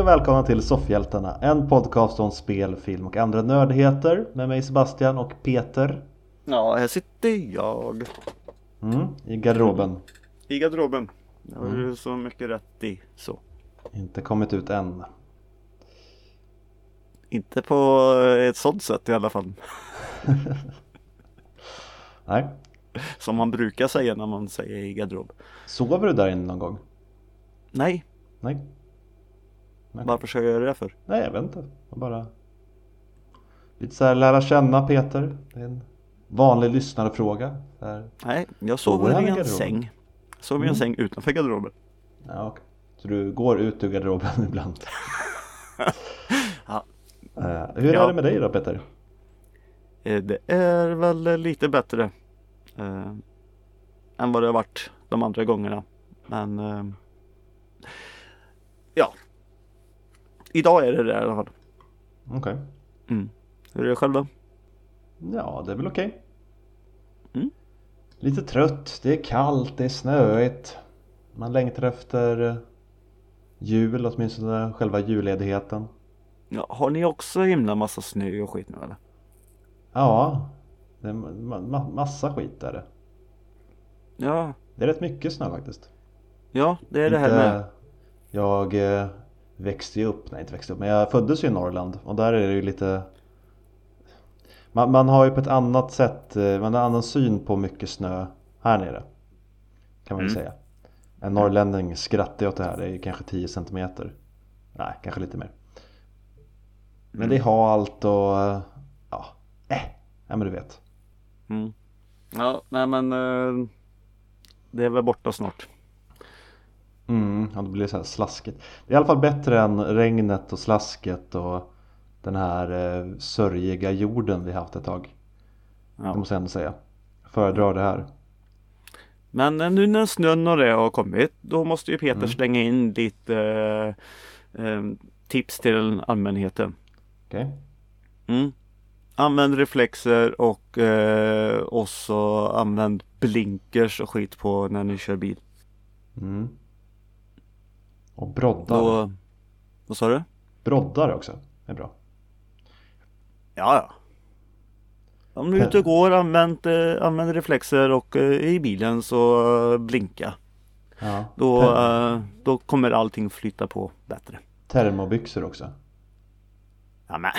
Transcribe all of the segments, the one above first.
Hej och välkomna till Soffhjältarna, en podcast om spel, film och andra nördigheter med mig Sebastian och Peter. Ja, här sitter jag Mm, I garderoben. i garderoben. Det har du så mycket rätt i. Så. Inte kommit ut än. Inte på ett sådant sätt i alla fall. Nej. Som man brukar säga när man säger i garderob. Sover du där inne någon gång? Nej, Nej. Varför ska jag göra det för? Nej, jag vet inte. Jag bara... Lite så här lära känna Peter. Det är en vanlig lyssnarfråga. Här. Nej, jag Sover i en säng. Sover i en Mm. säng utanför garderoben. Ja, okej. Så du går ut ur garderoben ibland? Ja. Eh, hur Ja. är det med dig då Peter? Eh, Det är väl lite bättre. Eh, än vad det har varit de andra gångerna. Men eh, ja. Idag är det det i alla fall. Okej. Mm. Hur är det själv då? Ja, det är väl okej. Mm. Lite trött, det är kallt, det är snöigt. Man längtar efter eh, jul, åtminstone själva julledigheten. Ja, har ni också himla massa snö och skit nu eller? Ja, det är ma- ma- massa skit är det. Ja, Det är rätt mycket snö faktiskt. ja det är det här Inte- med. Jag eh, växte ju upp, nej inte växte upp, men jag föddes ju i Norrland och där är det ju lite man, man har ju på ett annat sätt, eh, man har en annan syn på mycket snö här nere. Kan man ju Mm. säga. En norrlänning skrattar ju åt det här, det är kanske 10 centimeter. Nej, kanske lite mer. Men det är halt och ja, äh, ja men du vet. Mm. Ja, nej men eh, det är väl borta snart. Mm, ja, det blir så här slaskigt. Det är i alla fall bättre än regnet och slasket och den här eh, sörjiga jorden vi haft ett tag. Det Ja. måste jag ändå säga. Föredrar det här. Men eh, nu när snön och det har kommit då måste ju Peter Mm. slänga in lite eh, eh, tips till allmänheten. Okej? Mm. Använd reflexer och eh, också använd blinkers och skit på när ni kör bil. Mm. Och broddar. Då, vad sa du? Broddar också. är bra. Ja, ja. Om du är ute och går, använd, eh, använd reflexer och eh, i bilen så eh, blinka. Ja. Då, eh, då kommer allting flytta på bättre. Termobyxor också. Ja, men.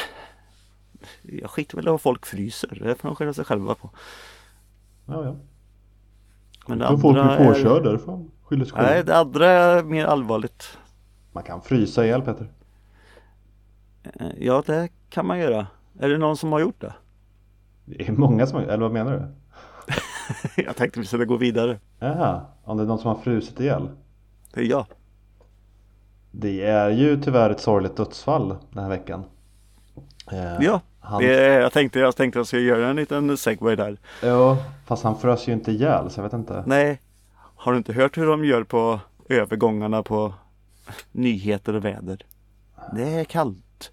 Jag skiter väl i vad folk fryser. Det får de skylla sig själva på. Ja, ja. Men det Då folk andra blir är... påkörda, det får sig Nej, det andra är mer allvarligt. Man kan frysa ihjäl Peter. Eh, Ja, det kan man göra. Är det någon som har gjort det? Det är många som har, eller vad menar du? Jag tänkte vi skulle gå vidare. Jaha, om det är någon som har frusit ihjäl. Det är jag. Det är ju tyvärr ett sorgligt dödsfall den här veckan. Eh, Ja, han, det, jag tänkte jag tänkte jag skulle göra en liten segway där. Ja, fast han frös ju inte ihjäl så jag vet inte. Nej, har du inte hört hur de gör på övergångarna på nyheter och väder? Det är kallt.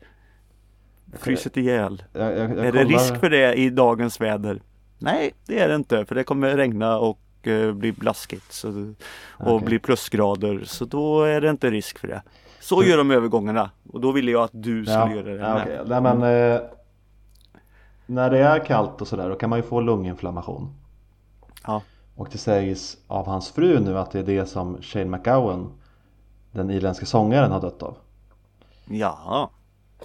Fryset ihjäl. Jag, jag, jag Är det risk för det i dagens väder? Nej, det är det inte för det kommer regna och eh, bli blaskigt så, och Okej. bli plusgrader så då är det inte risk för det. Så gör de övergångarna och då ville jag att du skulle Ja, göra det ja, okej. Nej, men, eh, när det är kallt och sådär då kan man ju få lunginflammation. Ja. Och det sägs av hans fru nu att det är det som Shane McGowan, den irländska sångaren, har dött av. Ja,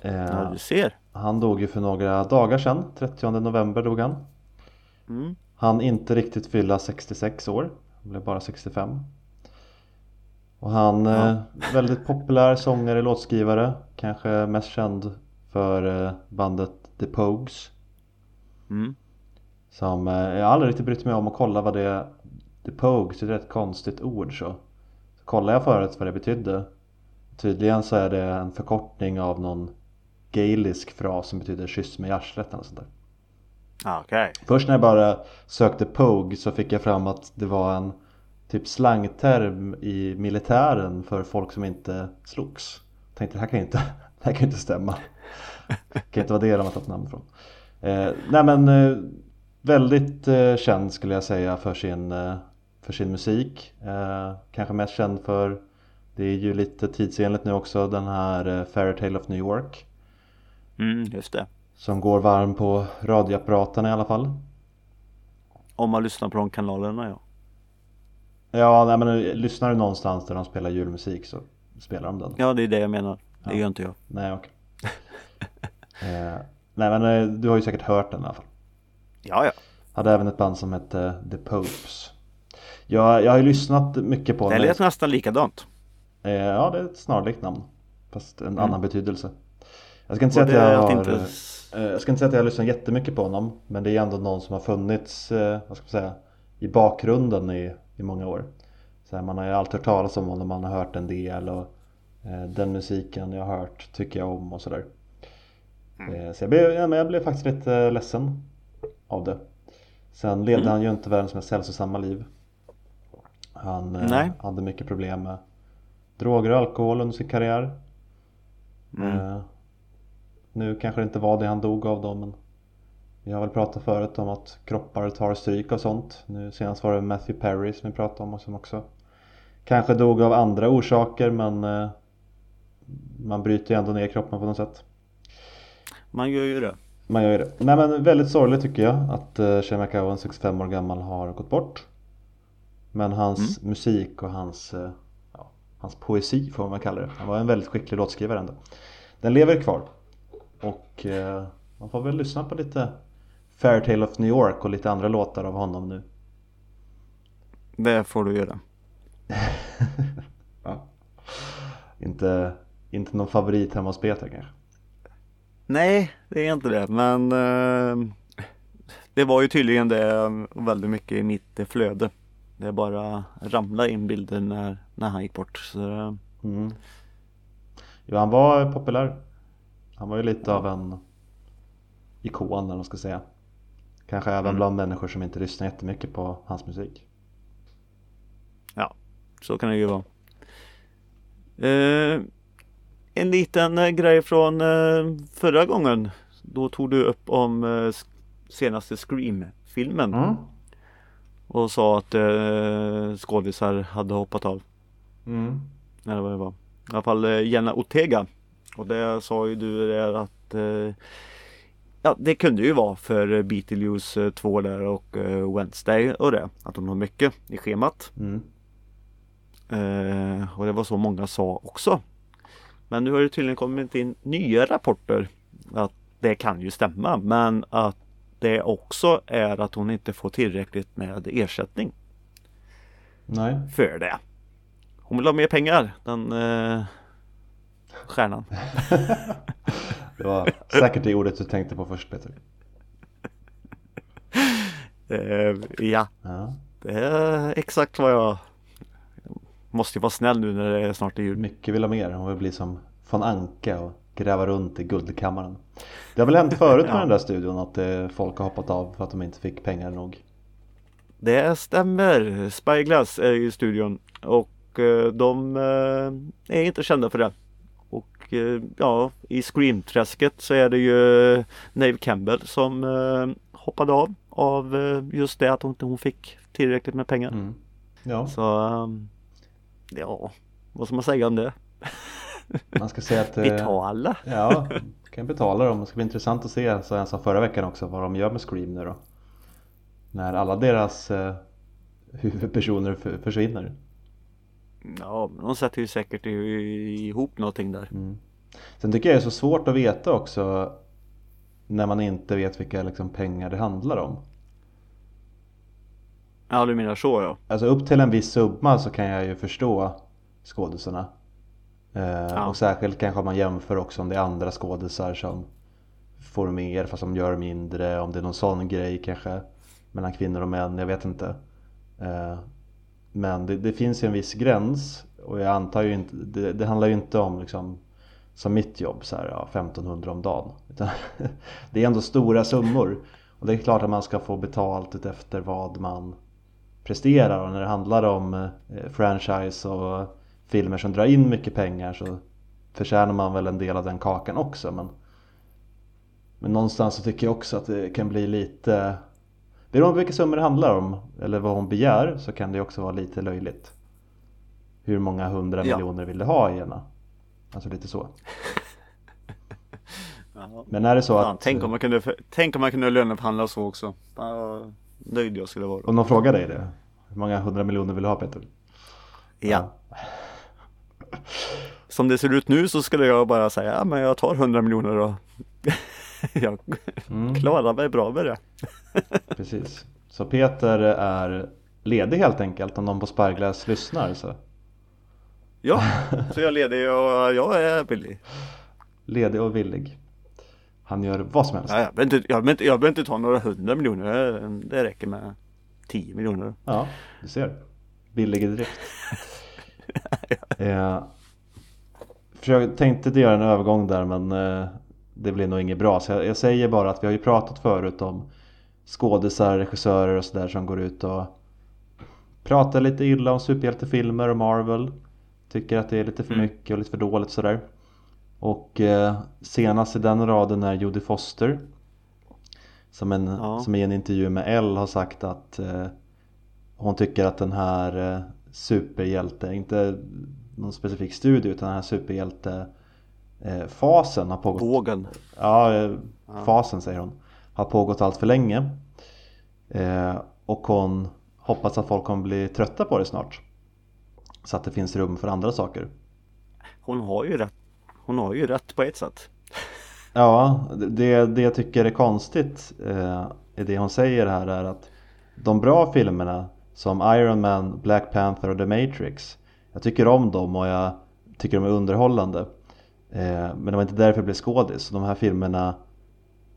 Eh, ja, du ser. han dog ju för några dagar sedan, 30 november dog han. Mm. Han inte riktigt fylla 66 år, han blev bara 65. Och han, Ja. eh, väldigt populär sångare, låtskrivare, kanske mest känd för eh, bandet The Pogues. Mm. Som, eh, jag aldrig riktigt brytt mig om att kolla vad det The Pogues, är ett rätt konstigt ord så. så kollade jag förut vad det betydde. Tydligen så är det en förkortning av någon gaelisk fras som betyder kyss i arslet eller sånt där. Ja, Okej. Först när jag bara sökte Pogue så fick jag fram att det var en typ slangterm i militären för folk som inte slogs. Jag tänkte det här kan ju inte, det här kan inte stämma. Det kan inte vara det de har tagit namn från. Eh, nej men eh, väldigt eh, känd skulle jag säga för sin, eh, för sin musik. Eh, kanske mest känd för Det är ju lite tidsenligt nu också den här eh, Fairytale of New York. Mm, just det. Som går varm på radioapparaterna i alla fall. Om man lyssnar på de kanalerna ja. Ja, nej, men eh, lyssnar du någonstans där de spelar julmusik så spelar de den. Ja, det är det jag menar. Det Ja. gör inte jag. Nej, okej. eh, nej, men eh, du har ju säkert hört den i alla fall. Ja, ja. Hade även ett band som hette The Popes. Jag, jag har ju lyssnat mycket på Det den. lät nästan likadant. Eh, ja, det är ett snarlikt namn. Fast en Mm. annan betydelse. Jag ska inte säga att det jag har... inte... eh, Jag ska inte säga att jag har lyssnat jättemycket på honom. Men det är ändå någon som har funnits, eh, vad ska man säga, i bakgrunden i, i många år. Så här, man har ju alltid hört talas om honom, man har hört en del och eh, den musiken jag har hört tycker jag om och sådär. Eh, så jag blev, ja, men jag blev faktiskt lite eh, ledsen av det. Sen levde Mm. han ju inte världens mest hälsosamma liv. Han eh, hade mycket problem med droger och alkohol under sin karriär. Mm. Eh, nu kanske det inte var det han dog av då men Vi har väl pratat förut om att kroppar tar stryk och sånt. Nu senast var det Matthew Perry som vi pratade om och som också Kanske dog av andra orsaker men eh, Man bryter ju ändå ner kroppen på något sätt. Man gör ju det. Man gör ju det. Nej men väldigt sorgligt tycker jag att uh, Shane McGowan, 65 år gammal, har gått bort. Men hans musik och hans, eh, ja, hans poesi får man kalla det. Han var en väldigt skicklig låtskrivare ändå. Den lever kvar. Och eh, man får väl lyssna på lite Fairytale of New York och lite andra låtar av honom nu. Det får du göra. ja. Inte, inte någon favorit hemma hos Peter kanske? Nej, det är inte det. Men eh, det var ju tydligen det väldigt mycket i mitt flöde. Det bara ramlade in bilder när, när han gick bort. Så, eh, Mm. Jo, han var populär. Han var ju lite av en ikon eller man ska säga. Kanske även Mm. bland människor som inte lyssnar jättemycket på hans musik. ja, så kan det ju vara. Eh, en liten eh, grej från eh, förra gången. Då tog du upp om eh, senaste Scream-filmen. Mm. Och sa att eh, skådisar hade hoppat av. Mm. Eller vad det var. I alla fall Jenna Ortega. Och det sa ju du där att eh, Ja det kunde ju vara för Beetlejuice 2 där och eh, Wednesday och det. Att hon har mycket i schemat. Mm. Eh, och det var så många sa också. Men nu har det tydligen kommit in nya rapporter. Att det kan ju stämma men att det också är att hon inte får tillräckligt med ersättning Nej. för det. Hon vill ha mer pengar den eh, stjärnan. Det var säkert det ordet du tänkte på först Peter. Eh, ja, Ja. det är exakt vad jag måste ju vara snäll nu när det är snart är jul. Mycket vill ha mer. Hon vill bli som von Anka och gräva runt i guldkammaren. Det har väl hänt förut med Ja. den där studion att eh, folk har hoppat av för att de inte fick pengar nog. Det stämmer. Spyglass är i studion och eh, de eh, är inte kända för det. Och ja, i Scream-träsket så är det ju Nave Campbell som hoppade av av just det att hon inte fick tillräckligt med pengar. Mm. Ja, Så ehm, ja, vad ska man säga om det? man ska säga att... eh, Betala. Ja, kan betala dem. Det ska bli intressant att se, som jag sa förra veckan också, vad de gör med Scream nu då. När alla deras eh, huvudpersoner för, försvinner. Ja, men de sätter ju säkert ihop någonting där. Mm. Sen tycker jag det är så svårt att veta också när man inte vet vilka liksom, pengar det handlar om. Ja, du menar så ja. Alltså upp till en viss summa så kan jag ju förstå skådisarna. Eh, Ja. Och särskilt kanske om man jämför också om det är andra skådisar som får mer fast de gör mindre. Om det är någon sån grej kanske mellan kvinnor och män, jag vet inte. Eh, Men det, det finns ju en viss gräns och jag antar ju inte, det, det handlar ju inte om liksom som mitt jobb så här, ja, 1500 om dagen. Utan det är ändå stora summor. Och det är klart att man ska få betalt efter vad man presterar och när det handlar om eh, franchise och filmer som drar in mycket pengar så förtjänar man väl en del av den kakan också men Men någonstans så tycker jag också att det kan bli lite Beroende på vilka summor det handlar om eller vad hon begär så kan det också vara lite löjligt hur många hundra Ja. miljoner vill du ha Ena? Alltså lite så. Men är det så att tänk, om man kunde, tänk om man kunde löneförhandla så också. Nöjd jag skulle vara. om någon frågar dig det, hur många hundra miljoner vill du ha Peter? Ja. Som det ser ut nu så skulle jag bara säga, ja men jag tar 100 miljoner och jag Mm, klarar mig bra med det. precis. Så Peter är ledig helt enkelt om någon på Sparglass lyssnar. Så. Ja, så jag är ledig och jag är billig. Ledig och villig. Han gör vad som helst. Ja, jag, behöver inte, jag, behöver inte, jag behöver inte ta några hundra miljoner, det, räcker med 10 miljoner. Ja, du ser. Billig drift. eh, försök, tänkte göra en övergång där men eh, det blir nog inget bra. Så jag, jag säger bara att vi har ju pratat förut om skådisar, regissörer och sådär som går ut och pratar lite illa om superhjältefilmer och Marvel. Tycker att det är lite för Mm. mycket och lite för dåligt sådär. Och eh, senast i den raden är Jodie Foster. Som, en, Ja. som i en intervju med Elle har sagt att eh, hon tycker att den här eh, superhjälte, inte någon specifik studie utan den här superhjälte eh, fasen har pågått Vågen. Ja, eh, fasen säger hon Har pågått allt för länge eh, Och hon hoppas att folk kommer bli trötta på det snart Så att det finns rum för andra saker Hon har ju rätt. Hon har ju rätt på ett sätt. Ja, det, det jag tycker är konstigt eh, i det hon säger här är att de bra filmerna som Iron Man, Black Panther och The Matrix Jag tycker om dem och jag tycker de är underhållande eh, Men det var inte därför jag blev skådis. De här filmerna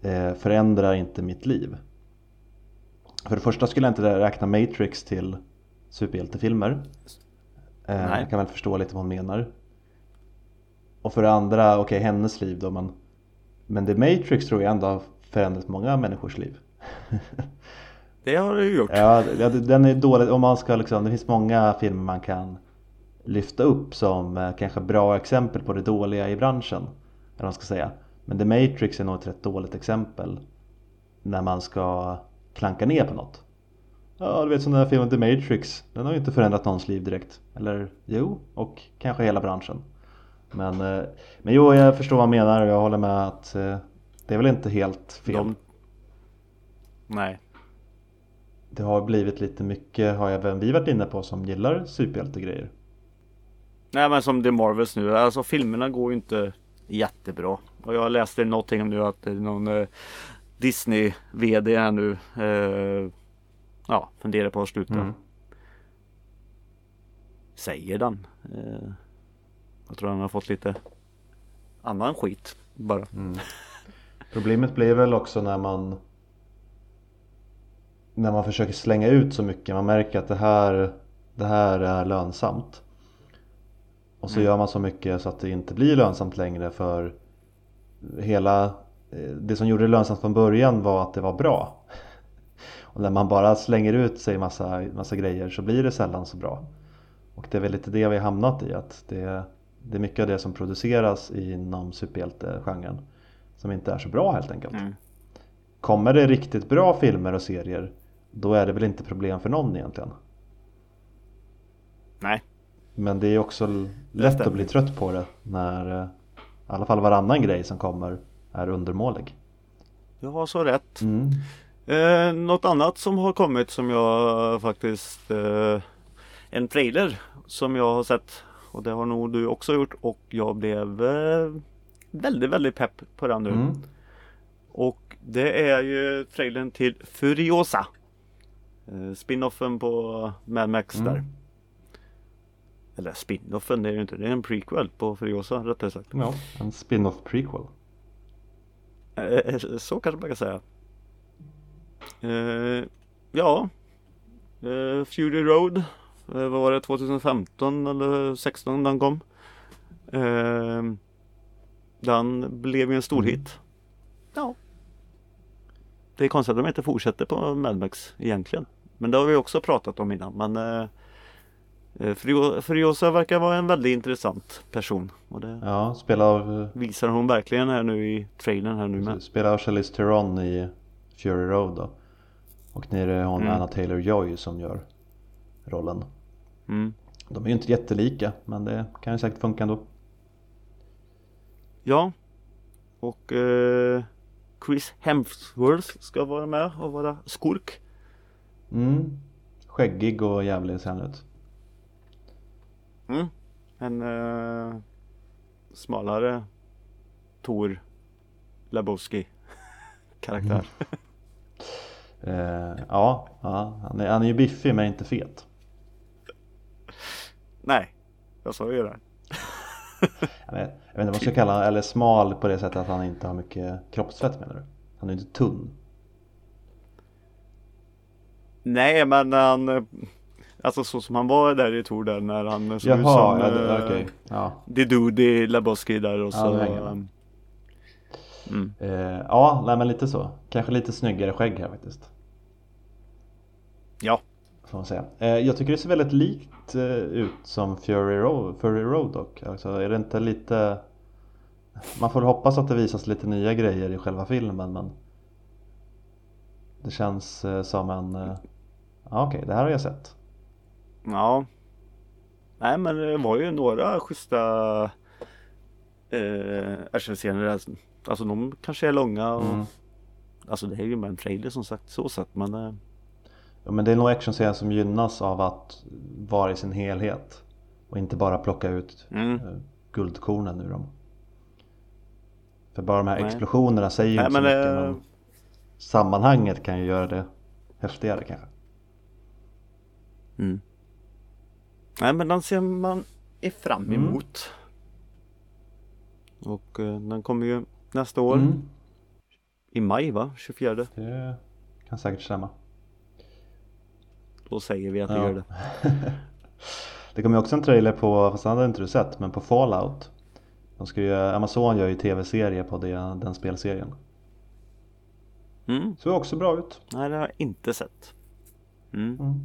eh, förändrar inte mitt liv För det första skulle jag inte räkna Matrix till superhjältefilmer eh. Jag kan väl förstå lite vad hon menar Och för det andra, okej hennes liv då men Men The Matrix tror jag ändå har förändrat många människors liv Det har det ju gjort. Ja, ja, den är dålig om man ska liksom, det finns många filmer man kan lyfta upp som eh, kanske bra exempel på det dåliga i branschen. Eller vad man ska säga. Men The Matrix är nog ett rätt dåligt exempel när man ska klanka ner på något. Ja, du vet som den här filmen The Matrix, den har ju inte förändrat någons liv direkt. Eller jo, och kanske hela branschen. Men, eh, men jo, jag förstår vad man menar och jag håller med att eh, det är väl inte helt fel. De... Nej. Det har blivit lite mycket, har även vi varit inne på, som gillar superhjältegrejer. Nej men som The Marvels nu, alltså filmerna går ju inte jättebra. Och jag läste någonting nu att det är någon eh, Disney VD här nu eh, Ja, funderar på att sluta. Mm. Säger den. Eh, jag tror han har fått lite annan skit bara. Problemet blir väl också när man när man försöker slänga ut så mycket. Man märker att det här, det här är lönsamt. Och så Mm. gör man så mycket så att det inte blir lönsamt längre för hela eh, det som gjorde det lönsamt från början var att det var bra. Och när man bara slänger ut sig massa, massa grejer så blir det sällan så bra. Och det är väl lite det vi har hamnat i att det, det är mycket av det som produceras inom superhjältegenren som inte är så bra helt enkelt. Mm. Kommer det riktigt bra filmer och serier då är det väl inte problem för någon egentligen. Nej, Men det är också lätt att bli trött på det när eh, i alla fall varannan grej som kommer är undermålig. du har så rätt. Mm. Eh, något annat som har kommit som jag faktiskt eh, En trailer som jag har sett och det har nog du också gjort och jag blev eh, väldigt väldigt pepp på den nu. Mm. Och det är ju trailern till Furiosa. Eh, Spinoffen på Mad Max Mm. där. Eller spinoffen det är ju inte, det är en prequel på Furiosa rättare sagt. Ja, en spin-off prequel. Eh, Så kanske man kan säga. Ja. Fury Road. Eh, vad var det? 2015 eller 16 den kom. Eh, den blev ju en stor Mm. hit. Ja. Det är konstigt att de inte fortsätter på Mad Max egentligen. Men det har vi också pratat om innan. Men eh, eh, Furiosa verkar vara en väldigt intressant person. Och det Ja, spelad av, visar hon verkligen här nu i trailern här nu med. spelad av Charlize Theron i Fury Road då. Och nu är det hon Mm. Anna Taylor-Joy som gör rollen. Mm. De är ju inte jättelika men det kan ju säkert funka ändå. Ja. Och eh, Chris Hemsworth ska vara med och vara skurk. Mm. Skäggig och jävlig ser han ut. Mm. En eh, smalare Tor Lebowski karaktär. Eh, ja, ja han, är, han är ju biffig men inte fet. Nej, jag sa ju det. Jag vet, inte vad man ska kalla honom, eller smal på det sättet att han inte har mycket kroppsfett menar du? Han är ju inte tunn. Nej, men han eh, Alltså så som han var där i Tor där när han såg Jaha, ut som ja, det, eh, okej. Ja. The Dude i Lebowski där och Ja, så hänger med. um, mm. Eh, ja, nej, men lite så. Kanske lite snyggare skägg här faktiskt. Ja, Får man säga. Eh, jag tycker det ser väldigt likt eh, ut som Fury Road, Fury Road dock. Alltså, är det inte lite... Man får hoppas att det visas lite nya grejer i själva filmen men det känns eh, som en... Eh, ja okej, det här har jag sett. ja Nej men det var ju några schyssta eh, actionscener. Alltså de kanske är långa och Mm. Alltså det är ju bara en trailer som sagt så sett men Ja, men det är nog actionscener som gynnas av att vara i sin helhet och inte bara plocka ut mm. eh, guldkornen ur dem. För bara de här Nej. explosionerna säger ju inte så mycket eh, men sammanhanget kan ju göra det häftigare kanske. Mm. Nej men den ser man är fram Mm. emot. Och eh, den kommer ju nästa år Mm, i maj va? 24 det kan säkert stämma. Då säger vi att Ja. gör det. Det kommer ju också en trailer på, fast den hade inte du sett, men på Fallout. De ska ju, Amazon gör ju tv-serie på det, den spelserien. Mm. Såg också bra ut. Nej det har jag inte sett. Mm. Mm.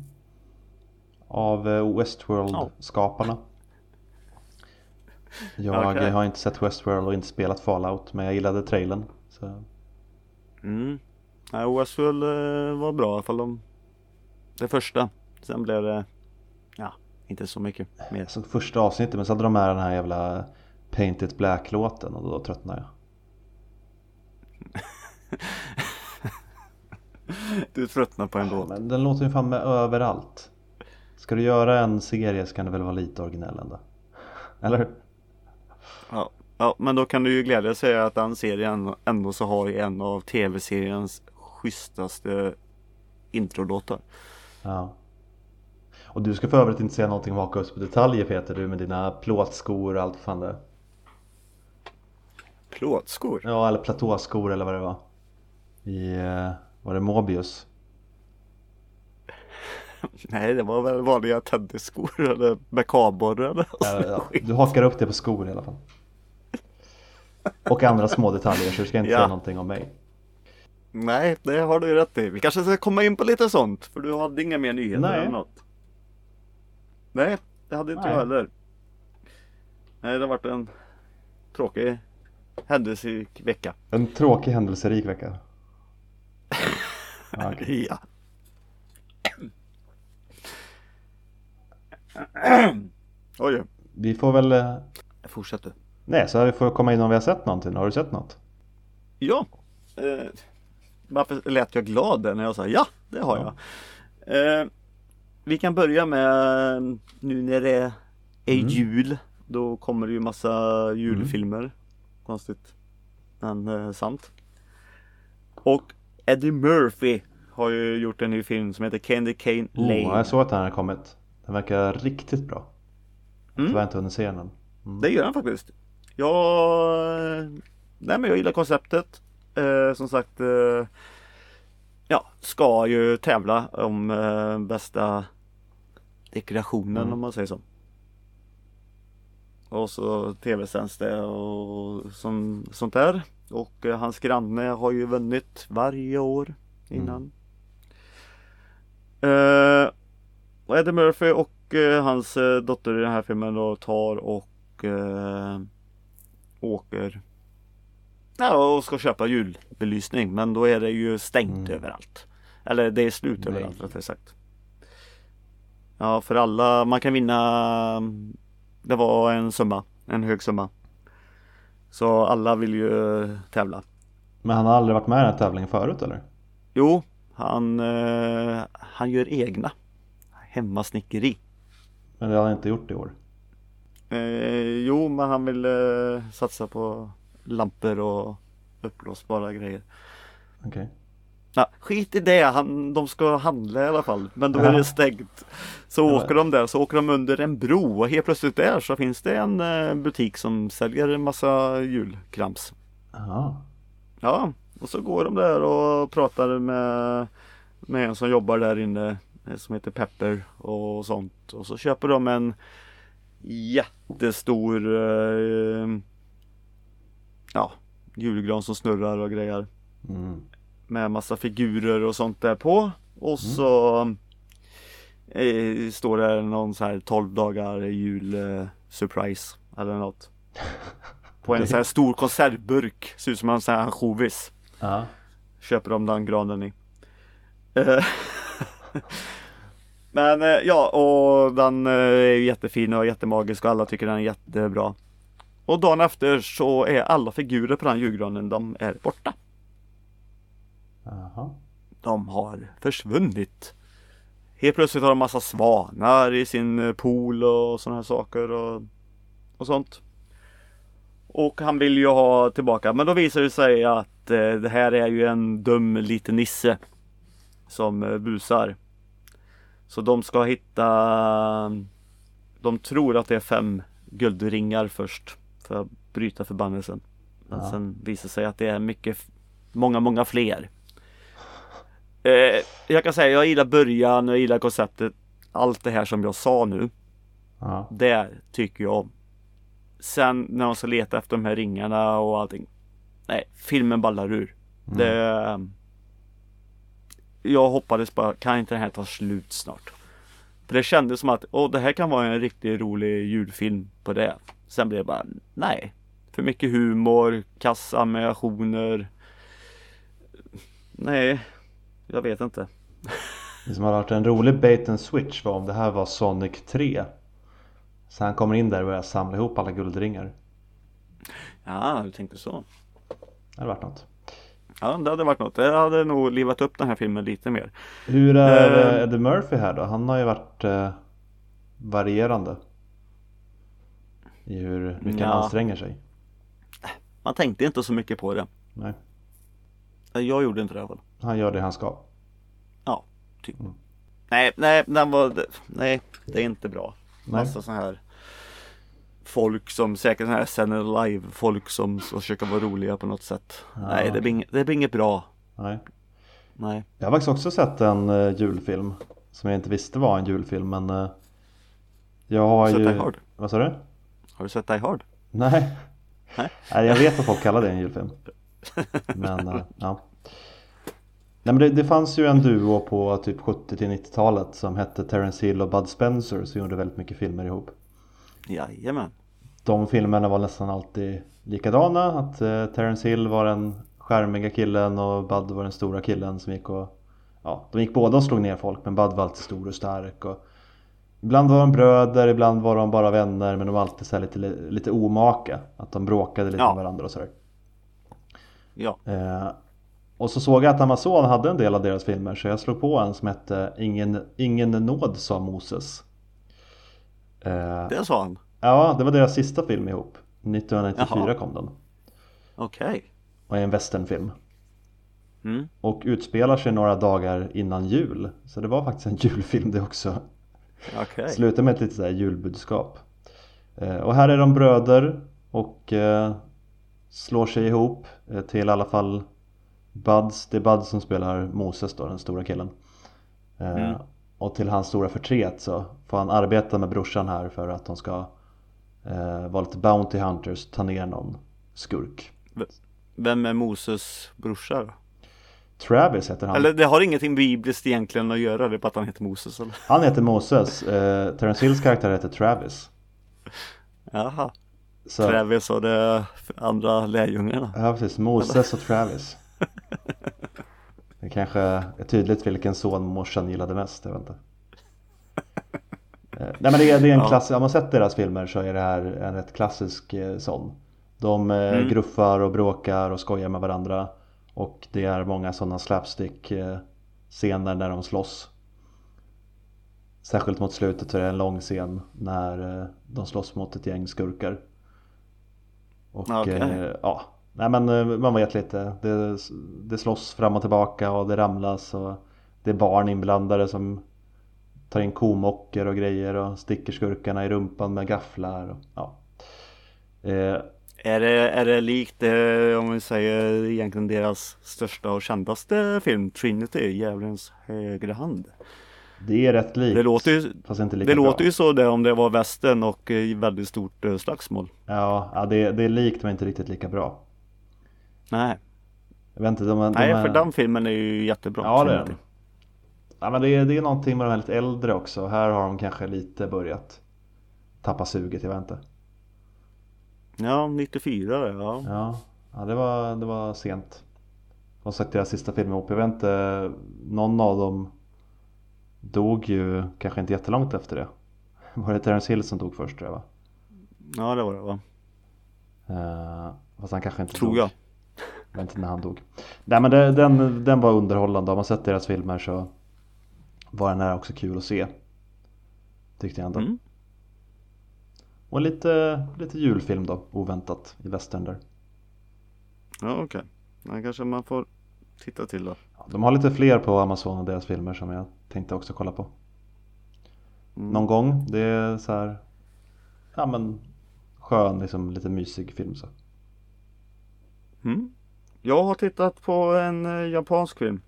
Av eh, Westworld-skaparna. Jag Okej. har inte sett Westworld och inte spelat Fallout men jag gillade trailern. Så. Mm. Nej Westworld eh, var bra i alla fall de Det första. Sen blev det Ja, inte så mycket mer. Såg första avsnittet men så hade de med den här jävla Paint It Black-låten och då tröttnade jag. Du tröttnar på en låt. Men den låter ju fan med överallt. Ska du göra en serie så kan du väl vara lite originell ändå? Eller? Ja. ja, men då kan du ju glädja säga att den serien ändå så har en av tv-seriens schysstaste introlåtar. Ja. Och du ska för övrigt inte säga någonting om haka upp detaljer Peter, du med dina plåtskor och allt fan det. Plåtskor? Ja, eller platåskor eller vad det var. I, eh, var det Mobius? Nej, det var väl vanliga tennisskor eller med kabor eller Ja, ja, du hakar upp det på skor i alla fall. Och andra små detaljer så du ska inte Ja. säga någonting om mig. Nej, det har du rätt i. Vi kanske ska komma in på lite sånt. För du hade inga mer nyheter Nej. eller något. Nej, det hade inte Nej. jag heller. Nej, det har varit en tråkig händelserik vecka. En tråkig händelserik vecka. Ja, okej. Ja. Oj, Vi får väl... eh, jag fortsätter. Nej, så vi får komma in om vi har sett någonting. Har du sett något? Ja. Eh, varför lät jag glad där när jag sa ja, det har Ja. jag. Eh, vi kan börja med nu när det är Mm. jul. Då kommer det ju massa julfilmer. Konstigt. Men eh, sant. Och Eddie Murphy har ju gjort en ny film som heter Candy Cane Oh, Lane. jag såg att den har kommit. Den verkar riktigt bra. Mm. Tyvärr inte hunnit se den. Det gör han faktiskt. Jag, nej men jag gillar konceptet. Eh, som sagt, eh, ja, ska ju tävla om eh, bästa dekorationen Mm. om man säger så. Och så tv-sänds det och som, sånt där. Och eh, hans granne har ju vunnit varje år innan. Eh, och Eddie Murphy och eh, hans eh, dotter i den här filmen då tar och eh, åker Ja och ska köpa julbelysning men då är det ju stängt Mm. överallt. Eller det är slut Nej. överallt rättare sagt. Ja, för alla, man kan vinna Det var en summa, en hög summa. Så alla vill ju tävla. Men han har aldrig varit med i den här tävlingen förut eller? Jo, han, eh, han gör egna hemmasnickeri. Men det har han inte gjort i år. Eh, jo, men han vill eh, satsa på lampor och uppblåsbara grejer. Okej. Okay. Ja, skit i det, han, de ska handla i alla fall. Men då är det stängt. Så ja. åker de där, så åker de under en bro och helt plötsligt där så finns det en eh, butik som säljer en massa julkrams. Aha. Ja, och så går de där och pratar med, med en som jobbar där inne eh, som heter Pepper och sånt. Och så köper de en jättestor eh, ja, julgran som snurrar och grejer. Mm. Med massa figurer och sånt där på. Och mm. så eh, står det någon så här 12 dagar jul eh, surprise eller något. På en sån här stor konservburk. Ser ut som en sån här ansjovis. Ja. Köper de den granen i. Eh, men eh, ja, och den eh, är jättefin och jättemagisk och alla tycker den är jättebra. Och dagen efter så är alla figurer på den julgranen, de är borta. Aha. De har försvunnit. Helt plötsligt har de massa svanar i sin pool och sådana här saker och, och sånt. Och han vill ju ha tillbaka, men då visar det sig att eh, det här är ju en dum liten nisse som eh, busar. Så de ska hitta De tror att det är fem guldringar först för att bryta förbannelsen. Men ja. sen visar det sig att det är mycket Många, många fler. Eh, jag kan säga jag gillar början och jag gillar konceptet. Allt det här som jag sa nu. Ja. Det tycker jag om. Sen när de ska leta efter de här ringarna och allting. Nej, filmen ballar ur. Mm. Det Jag hoppades bara, kan inte den här ta slut snart? För det kändes som att, åh det här kan vara en riktigt rolig julfilm på det. Sen blev det bara, nej. För mycket humor, kassammerationer. Nej, jag vet inte. Det som hade varit en rolig bait and switch var om det här var Sonic 3. Så han kommer in där och börjar samla ihop alla guldringar. Ja, du tänkte så. Det hade varit något. Ja, det hade varit något. Det hade nog livat upp den här filmen lite mer. Hur är uh, Eddie Murphy här då? Han har ju varit uh, varierande. I hur mycket ja. han anstränger sig. Man tänkte inte så mycket på det. Nej. Jag gjorde inte det i alla fall. Han gör det han ska. Ja, typ. Mm. Nej, nej, den var, nej, det är inte bra. Nej. Massa sån här folk som säkert sån här Sen live folk som försöker vara roliga på något sätt. Ja. Nej, det blir, inget, det blir inget bra. Nej. Nej. Jag har faktiskt också sett en uh, julfilm som jag inte visste var en julfilm men uh, jag har, ju... Sett Hard? Vad sa du? Har du sett Die Hard? Nej. Nej. Nej, jag vet att folk kallar det en julfilm. Men uh, ja. Nej men det, det, fanns ju en duo på typ 70 till 90-talet som hette Terence Hill och Bud Spencer som gjorde väldigt mycket filmer ihop. Jajamän. De filmerna var nästan alltid likadana. Att eh, Terence Hill var den skärmiga killen och Bud var den stora killen som gick och Ja, de gick båda och slog ner folk men Bud var alltid stor och stark och Ibland var de bröder, ibland var de bara vänner men de var alltid så lite, lite omaka. Att de bråkade lite ja. med varandra och sådär. Ja. Eh, och så såg jag att Amazon hade en del av deras filmer så jag slog på en som hette Ingen, Ingen nåd sa Moses. Eh, det sa han? Ja, det var deras sista film ihop. 1994 Jaha. kom den. Okej. Okay. Och är en westernfilm. Mm. Och utspelar sig några dagar innan jul. Så det var faktiskt en julfilm det också. Okay. Slutar med ett litet så julbudskap. Eh, och här är de bröder och eh, slår sig ihop till i alla fall Buds, det är Buds som spelar Moses då, den stora killen. Eh, mm. Och till hans stora förtret så får han arbeta med brorsan här för att de ska eh, vara lite Bounty Hunters, ta ner någon skurk. Vem är Moses brorsa då? Travis heter han. Eller det har ingenting bibliskt egentligen att göra, det är bara att han heter Moses eller? Han heter Moses, eh, Terence Hills karaktär heter Travis. Jaha. Så. Travis och de andra lärjungarna. Ja precis, Moses och Travis. Det kanske är tydligt vilken son morsan gillade mest, jag vet inte. nej men det är, det är en Ja. klass, om man sett deras filmer så är det här en rätt klassisk eh, sån. De eh, Mm. gruffar och bråkar och skojar med varandra. Och det är många sådana slapstick eh, scener när de slåss. Särskilt mot slutet så är det en lång scen när eh, de slåss mot ett gäng skurkar. Och Okej. eh, ja, nej men eh, man vet lite. Det, det slåss fram och tillbaka och det ramlas och det är barn inblandade som tar in komockor och grejer och sticker skurkarna i rumpan med gafflar. Och, ja. eh, Är det, är det likt, eh, om vi säger egentligen deras största och kändaste film, Trinity, Djävulens högra hand? det är rätt likt. Det låter ju, fast inte lika det bra. låter ju så det om det var västern och eh, väldigt stort eh, slagsmål. Ja, ja det, det är likt men inte riktigt lika bra. Nej, Jag vet inte, de, de, Nej är- för den filmen är ju jättebra. Ja det är den. Ja, men det, är, det är någonting med de här lite äldre också. Här har de kanske lite börjat tappa suget, jag vet inte. Ja, 94 det, ja. Ja, ja det, var, det var sent. Och sagt deras sista film ihop. Jag vet inte, någon av dem dog ju kanske inte jättelångt efter det. Var det Terence Hill som dog först tror jag va? Ja det var det va? Uh, fast han kanske inte Tror dog. jag. Jag vet inte när han dog. Nej men det, den, den var underhållande. Har man sett deras filmer så var den här också kul att se. Tyckte jag ändå. Mm. Och lite, lite julfilm då, oväntat i västern där. Ja okej. Okay. kanske man får titta till då. Ja, de har lite fler på Amazon och deras filmer som jag tänkte också kolla på. Mm. Någon gång. Det är så här, ja men skön, liksom lite mysig film så. Mm. Jag har tittat på en eh, japansk film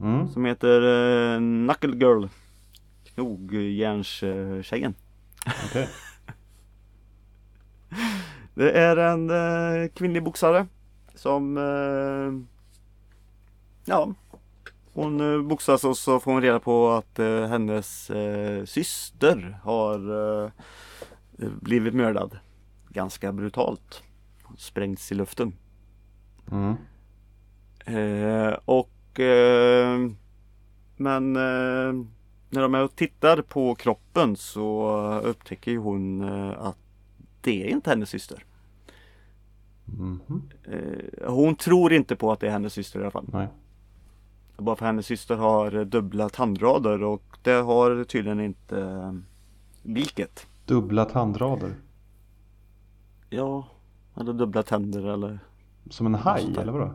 Mm. som heter eh, Knuckle Girl. Knogjärnstjejen. Okej. Det är en eh, kvinnlig boxare som eh, Ja Hon eh, boxas och så får hon reda på att eh, hennes eh, syster har eh, blivit mördad. Ganska brutalt. Sprängts i luften. Mm. Eh, och Men när de är och tittar på kroppen så upptäcker hon att det är inte hennes syster. Mhm. Eh, hon tror inte på att det är hennes syster i alla fall. Nej. Bara för hennes syster har eh, dubbla tandrader och det har tydligen inte eh, liket. Dubbla tandrader. Ja, eller dubbla tänder eller Som en haj eller vadå?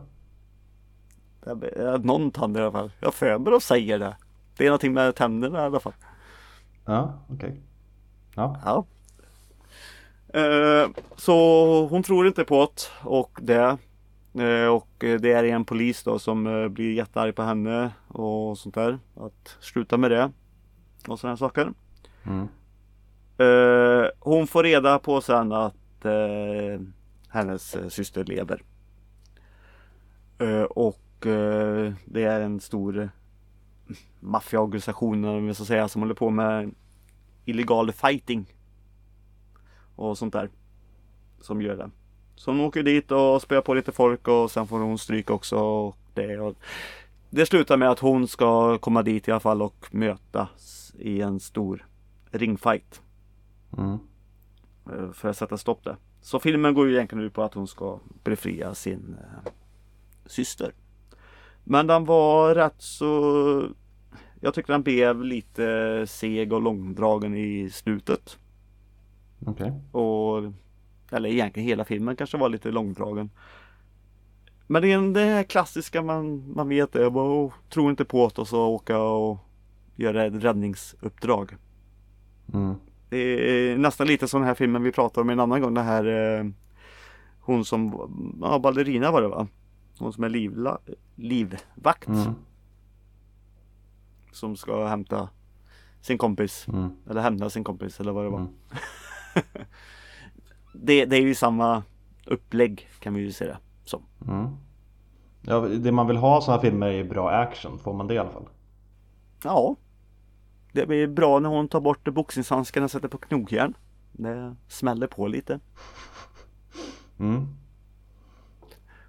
eh, någon tand i alla fall. Jag för mig de säger det. Det är någonting med tänderna i alla fall. Ja, okej. Ja. Ja. Eh, så hon tror inte på det och det. Eh, och det är en polis då som eh, blir jättearg på henne och sånt där. Att sluta med det. Och sådana saker. Mm. Eh, hon får reda på sen att hennes syster lever. Och det är en stor maffiaorganisation om jag ska säga som håller på med illegal fighting. Och sånt där. Som gör det. Så hon åker dit och spöar på lite folk och sen får hon stryk också. Och det, och det slutar med att hon ska komma dit i alla fall och mötas i en stor ringfight. Mm. eh, För att sätta stopp där. Så filmen går ju egentligen ut på att hon ska befria sin eh, syster. Men den var rätt så Jag tyckte den blev lite seg och långdragen i slutet. Okej. Och Eller egentligen hela filmen kanske var lite långdragen. Men det är det här klassiska man, man vet det. Bara, oh, tror inte på det och så åka och göra ett räddningsuppdrag. Mm. Det är nästan lite som den här filmen vi pratade om en annan gång. Det här eh, Hon som, ja ballerina var det va? Hon som är livla, livvakt. Mm. Som ska hämta sin kompis. Mm. Eller hämta sin kompis eller vad det var. Det, det är ju samma upplägg kan vi ju säga. Som. Mm. Ja, det man vill ha sådana filmer är bra action. Får man det i alla fall? Ja. Det blir bra när hon tar bort boxningshandskarna och sätter på knogjärn. Det smäller på lite. Mm.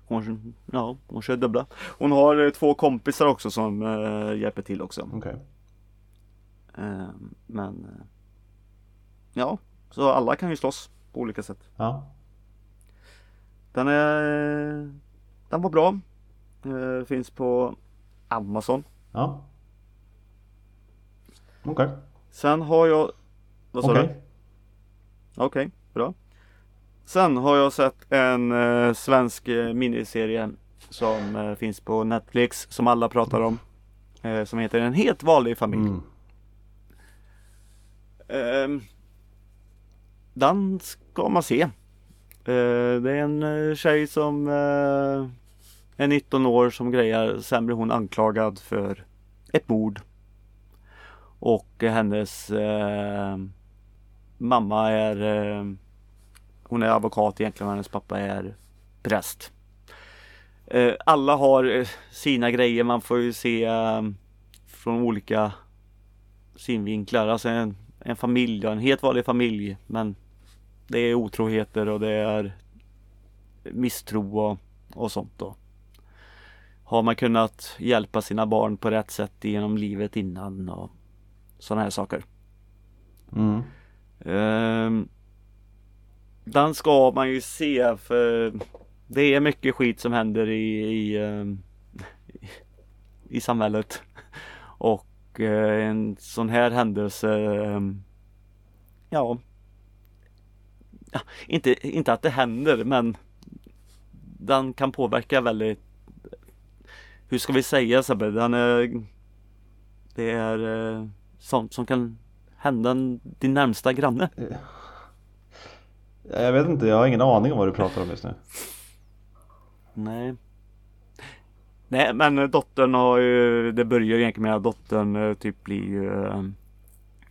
Hon, ja, hon kör dubbla. Hon har eh, två kompisar också som eh, hjälper till också. Okej. Eh, men ja, så alla kan ju slåss på olika sätt. Ja. Den är Den var bra. Eh, finns på Amazon. Ja. Okej. Sen har jag Vad sa Okej. du? Okej, bra. Sen har jag sett en eh, svensk eh, miniserie som eh, finns på Netflix som alla pratar om. Eh, som heter En helt vanlig familj. Mm. Den ska man se. Eh, det är en eh, tjej som eh, är 19 år som grejar. Sen blir hon anklagad för ett mord. Och hennes eh, mamma är eh, Hon är advokat egentligen och hennes pappa är präst. Eh, alla har eh, sina grejer. Man får ju se från olika synvinklar. Alltså en, en familj, ja, en helt vanlig familj. Men det är otroheter och det är misstro och, och sånt då. Har man kunnat hjälpa sina barn på rätt sätt genom livet innan och sådana här saker. Mm. Ehm, den ska man ju se för det är mycket skit som händer i, i, ehm, i samhället. Och eh, en sån här händelse ehm, ja, inte, inte att det händer men Den kan påverka väldigt Hur ska vi säga Sebbe? Den är Det är eh, sånt som kan hända din närmsta granne. Jag vet inte, jag har ingen aning om vad du pratar om just nu. Nej. Nej men dottern har ju, det börjar egentligen med att dottern eh, typ blir ju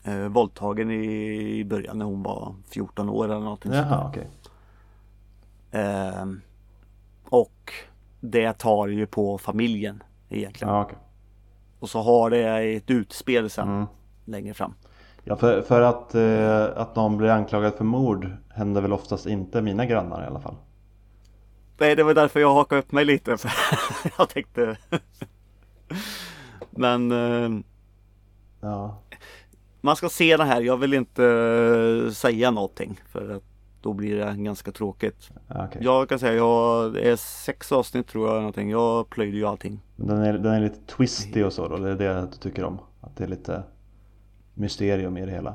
eh, eh, våldtagen i, i början när hon var 14 år eller någonting. Jaha, okej. Ehm, och det tar ju på familjen egentligen. Ja, okej. Och så har det ett utspel sen Mm. längre fram. Ja, för, för att, eh, att någon blir anklagad för mord händer väl oftast inte mina grannar i alla fall. Nej, det var därför jag hakade upp mig lite. För jag tänkte... Men eh, Ja, man ska se det här. Jag vill inte eh, säga någonting för att då blir det ganska tråkigt. ja, okej. Jag kan säga, jag, är sex avsnitt tror jag någonting. Jag plöjde ju allting. Den är, den är lite twisty och så då, det är det du tycker om? Att det är lite mysterium i det hela?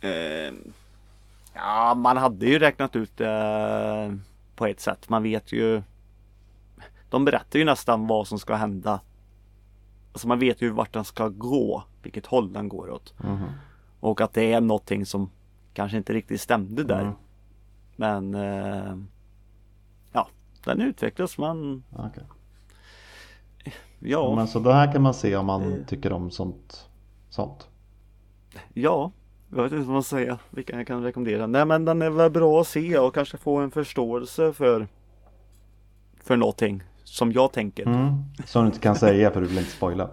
Eh, ja, man hade ju räknat ut det på ett sätt. Man vet ju. De berättar ju nästan vad som ska hända. Alltså man vet ju vart den ska gå, vilket håll den går åt. Mhm. Och att det är någonting som kanske inte riktigt stämde där. Mm. Men eh, ja, den utvecklas. Man, Ja, okej. ja, Men så det här kan man se om man Eh. tycker om sånt? sånt. ja, jag vet inte vad man ska säga. Vilken jag kan rekommendera. Nej men den är väl bra att se och kanske få en förståelse för för någonting som jag tänker. Mm. Som du inte kan säga för du vill inte spoila.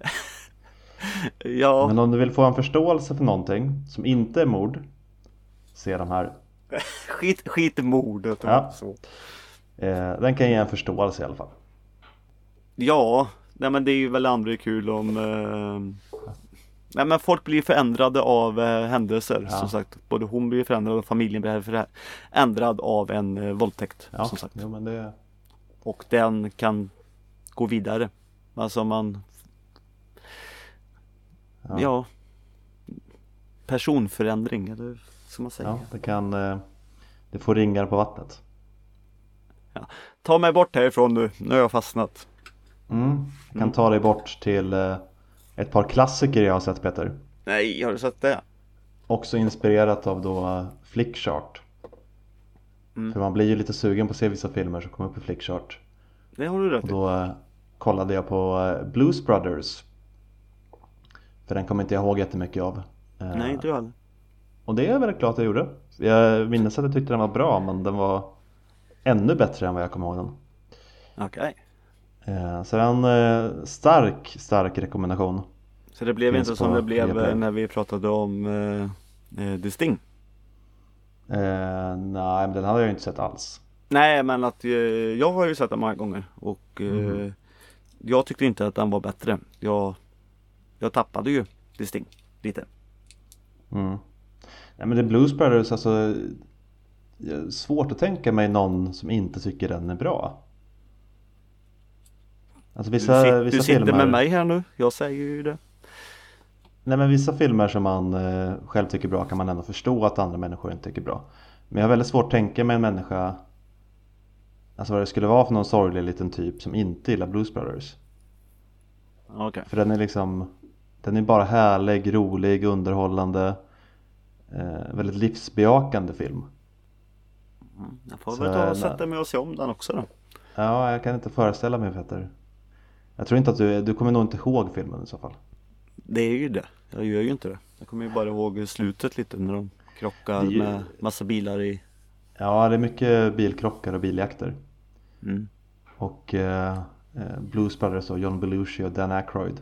Ja, Men om du vill få en förståelse för någonting som inte är mord Se de här. skit, skit i mordet Ja. så. Eh, den kan ge en förståelse i alla fall. Ja, nej men det är ju väl aldrig kul om eh, Nej men folk blir förändrade av eh, händelser Ja. som sagt. Både hon blir förändrad och familjen blir förändrad av en eh, våldtäkt. Ja, Som sagt. jo, men det... Och den kan gå vidare. Alltså man Ja. Ja, Personförändring eller ska man säga. Ja, det kan... Eh, det får ringar på vattnet. Ta mig bort härifrån nu, nu har jag fastnat. Mm. Jag kan ta dig bort till eh, ett par klassiker jag har sett Peter. Nej, har du sett det? Också inspirerat av då eh, Flickchart. Mm. För man blir ju lite sugen på att se vissa filmer som kommer upp i Flickchart. Det har du rätt Och då eh, kollade jag på eh, Blues Brothers. För den kommer inte jag ihåg jättemycket av. Eh, Nej, inte jag heller. Och det är jag väldigt glad att jag gjorde. Jag minns att jag tyckte den var bra men den var ännu bättre än vad jag kommer ihåg den. Okej. Eh, Så en stark, stark rekommendation. Så det blev Finns inte som det blev när vi pratade om eh. Eh, nej, men den hade jag ju inte sett alls. Nej, men att eh, jag har ju sett den många gånger och eh, Mhm. jag tyckte inte att den var bättre. Jag, jag tappade ju Sting. lite. Mm. Nej men The Blues Brothers alltså Svårt att tänka mig någon som inte tycker den är bra Alltså vissa, du, sit, vissa du sitter filmer... med mig här nu, jag säger ju det Nej men vissa filmer som man eh, själv tycker bra kan man ändå förstå att andra människor inte tycker bra. Men jag har väldigt svårt att tänka mig en människa Alltså vad det skulle vara för någon sorglig liten typ som inte gillar Blues Brothers. Okay. För den är liksom Den är bara härlig, rolig, underhållande eh, Väldigt livsbejakande film. Mm, Jag får väl ta och sätta mig och se om den också då. Ja, jag kan inte föreställa mig Peter. Jag tror inte att du, du kommer nog inte ihåg filmen i så fall Det är ju det, jag gör ju inte det. Jag kommer ju bara ihåg slutet lite när de krockar ju... med massa bilar i Ja, det är mycket bilkrockar och biljakter. Mm. Och eh, eh Blues Brothers och John Belushi och Dan Aykroyd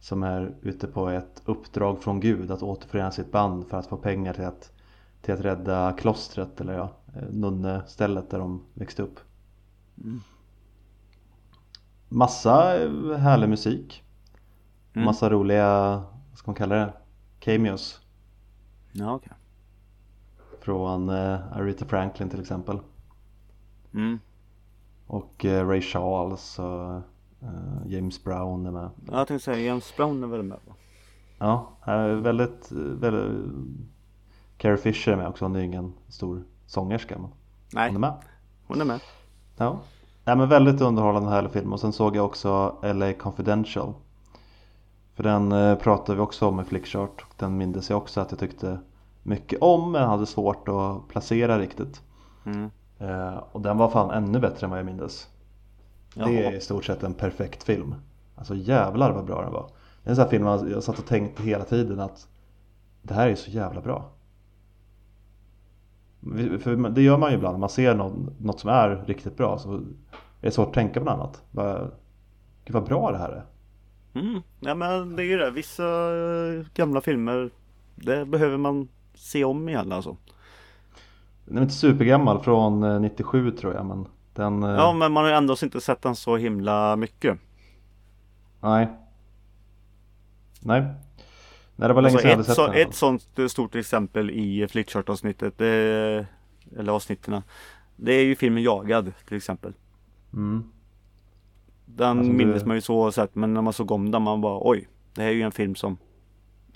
Som är ute på ett uppdrag från Gud att återförena sitt band för att få pengar till att, till att rädda klostret eller ja, eh, nunnestället där de växte upp. Mm. Massa eh, härlig musik mm. Massa roliga, vad ska man kalla det? Cameos Ja okay. Från uh, Aretha Franklin till exempel mm. Och uh, Ray Charles och uh, James Brown är med Ja jag tänkte säga James Brown är väl med va? Ja, väldigt, väldigt Carrie Fisher är med också, hon är ingen stor sångerska men Nej, hon är med Hon är med Ja, Nej, men väldigt underhållande härlig film och sen såg jag också LA Confidential För den eh, pratade vi också om i Flickchart och den mindes jag också att jag tyckte mycket om men hade svårt att placera riktigt mm. eh, Och den var fan ännu bättre än vad jag mindes Jaha. Det är i stort sett en perfekt film Alltså jävlar vad bra den var Det är en sån här film jag satt och tänkte hela tiden att Det här är så jävla bra för det gör man ju ibland, när man ser något, något som är riktigt bra så är det svårt att tänka på något annat. Bara, Gud vad bra det här är. Mm. Ja men det är ju det, vissa eh, gamla filmer Det behöver man se om igen alltså. Den är inte supergammal, från 97 eh, tror jag men den... Eh, ja men man har ju ändå inte sett den så himla mycket. Nej. Nej. Nej det var länge alltså sedan jag hade sett så, den. Ett sånt stort exempel i Flickchart avsnittet Eller avsnitten Det är ju filmen Jagad till exempel. Mm. Den alltså, minns man ju så sett men när man såg om den man bara oj Det här är ju en film som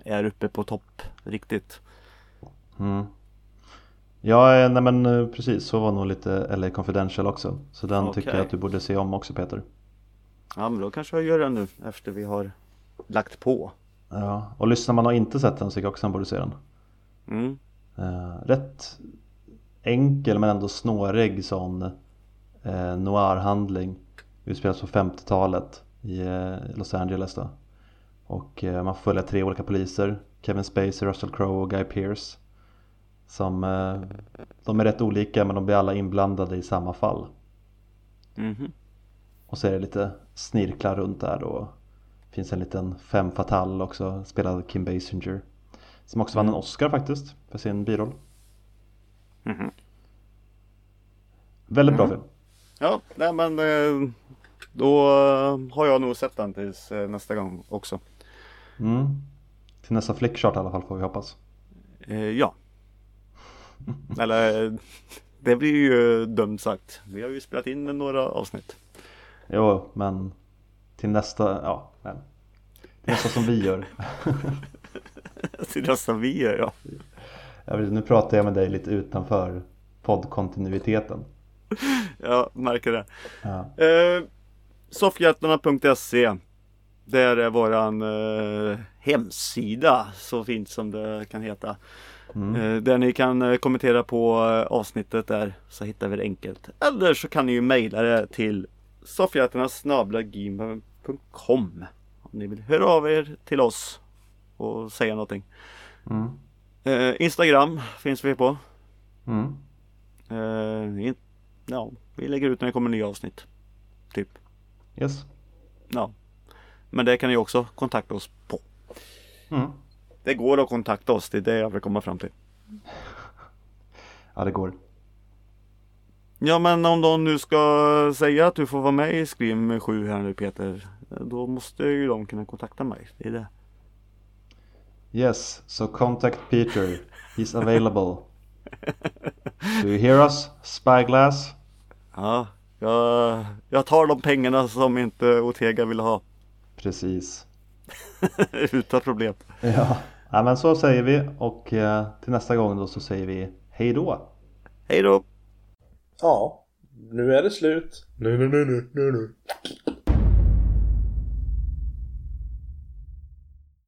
Är uppe på topp riktigt. Mm. Ja, eh, nej men eh, precis så var nog lite LA Confidential också. Så den okay. tycker jag att du borde se om också Peter. Ja men då kanske jag gör den nu efter vi har lagt på. Ja, och lyssnar man och inte sett den så tycker jag också han borde se den. Mm. Uh, rätt enkel men ändå snårig sån uh, noir-handling. Utspelas på 50-talet i uh, Los Angeles då. Och man får följa tre olika poliser. Kevin Spacey, Russell Crowe och Guy Pearce. Som, de är rätt olika men de blir alla inblandade i samma fall. Mm -hmm. Och så är det lite snirklar runt där då finns en liten fem fatal också, spelad Kim Basinger. Som också vann en mm. Oscar faktiskt för sin biroll. Mm -hmm. Väldigt bra mm. film. Ja, nej men eh, då har jag nog sett den tills eh, nästa gång också. Mm. Till nästa flickchart i alla fall får vi hoppas. Eh, ja. Eller det blir ju dumt sagt. Vi har ju spelat in några avsnitt. Jo, men till nästa, ja, men till nästa som vi gör. till nästa vi gör, ja. Jag vet, nu pratar jag med dig lite utanför poddkontinuiteten. Jag märker det. Ja. Eh, Soffhjältarna.se Där är våran eh, hemsida så fint som det kan heta. Mm. Eh, där ni kan eh, kommentera på eh, avsnittet där så hittar vi det enkelt. Eller så kan ni ju mejla det till soffhjältarna.gmail.com gmail.com Om ni vill höra av er till oss och säga någonting. Mm. Eh, Instagram finns vi på. Mm. Eh, ja, vi lägger ut när det kommer nya avsnitt. Typ. Yes. Ja. Men det kan ni också kontakta oss på. Mm. Det går att kontakta oss, det är det jag vill komma fram till. Ja, det går. Ja men om de nu ska säga att du får vara med i Scream 7 här nu Peter. Då måste ju de kunna kontakta mig. Det är det. Yes, so contact Peter. He's available. Do you hear us, Spyglass? Ja, jag, jag tar de pengarna som inte Ortega vill ha. Precis. Utan problem. Ja. ja, men så säger vi och eh, till nästa gång då så säger vi hej då. Hej då! Ja, nu är det slut. Nu, nu, nu, nu, nu, nu.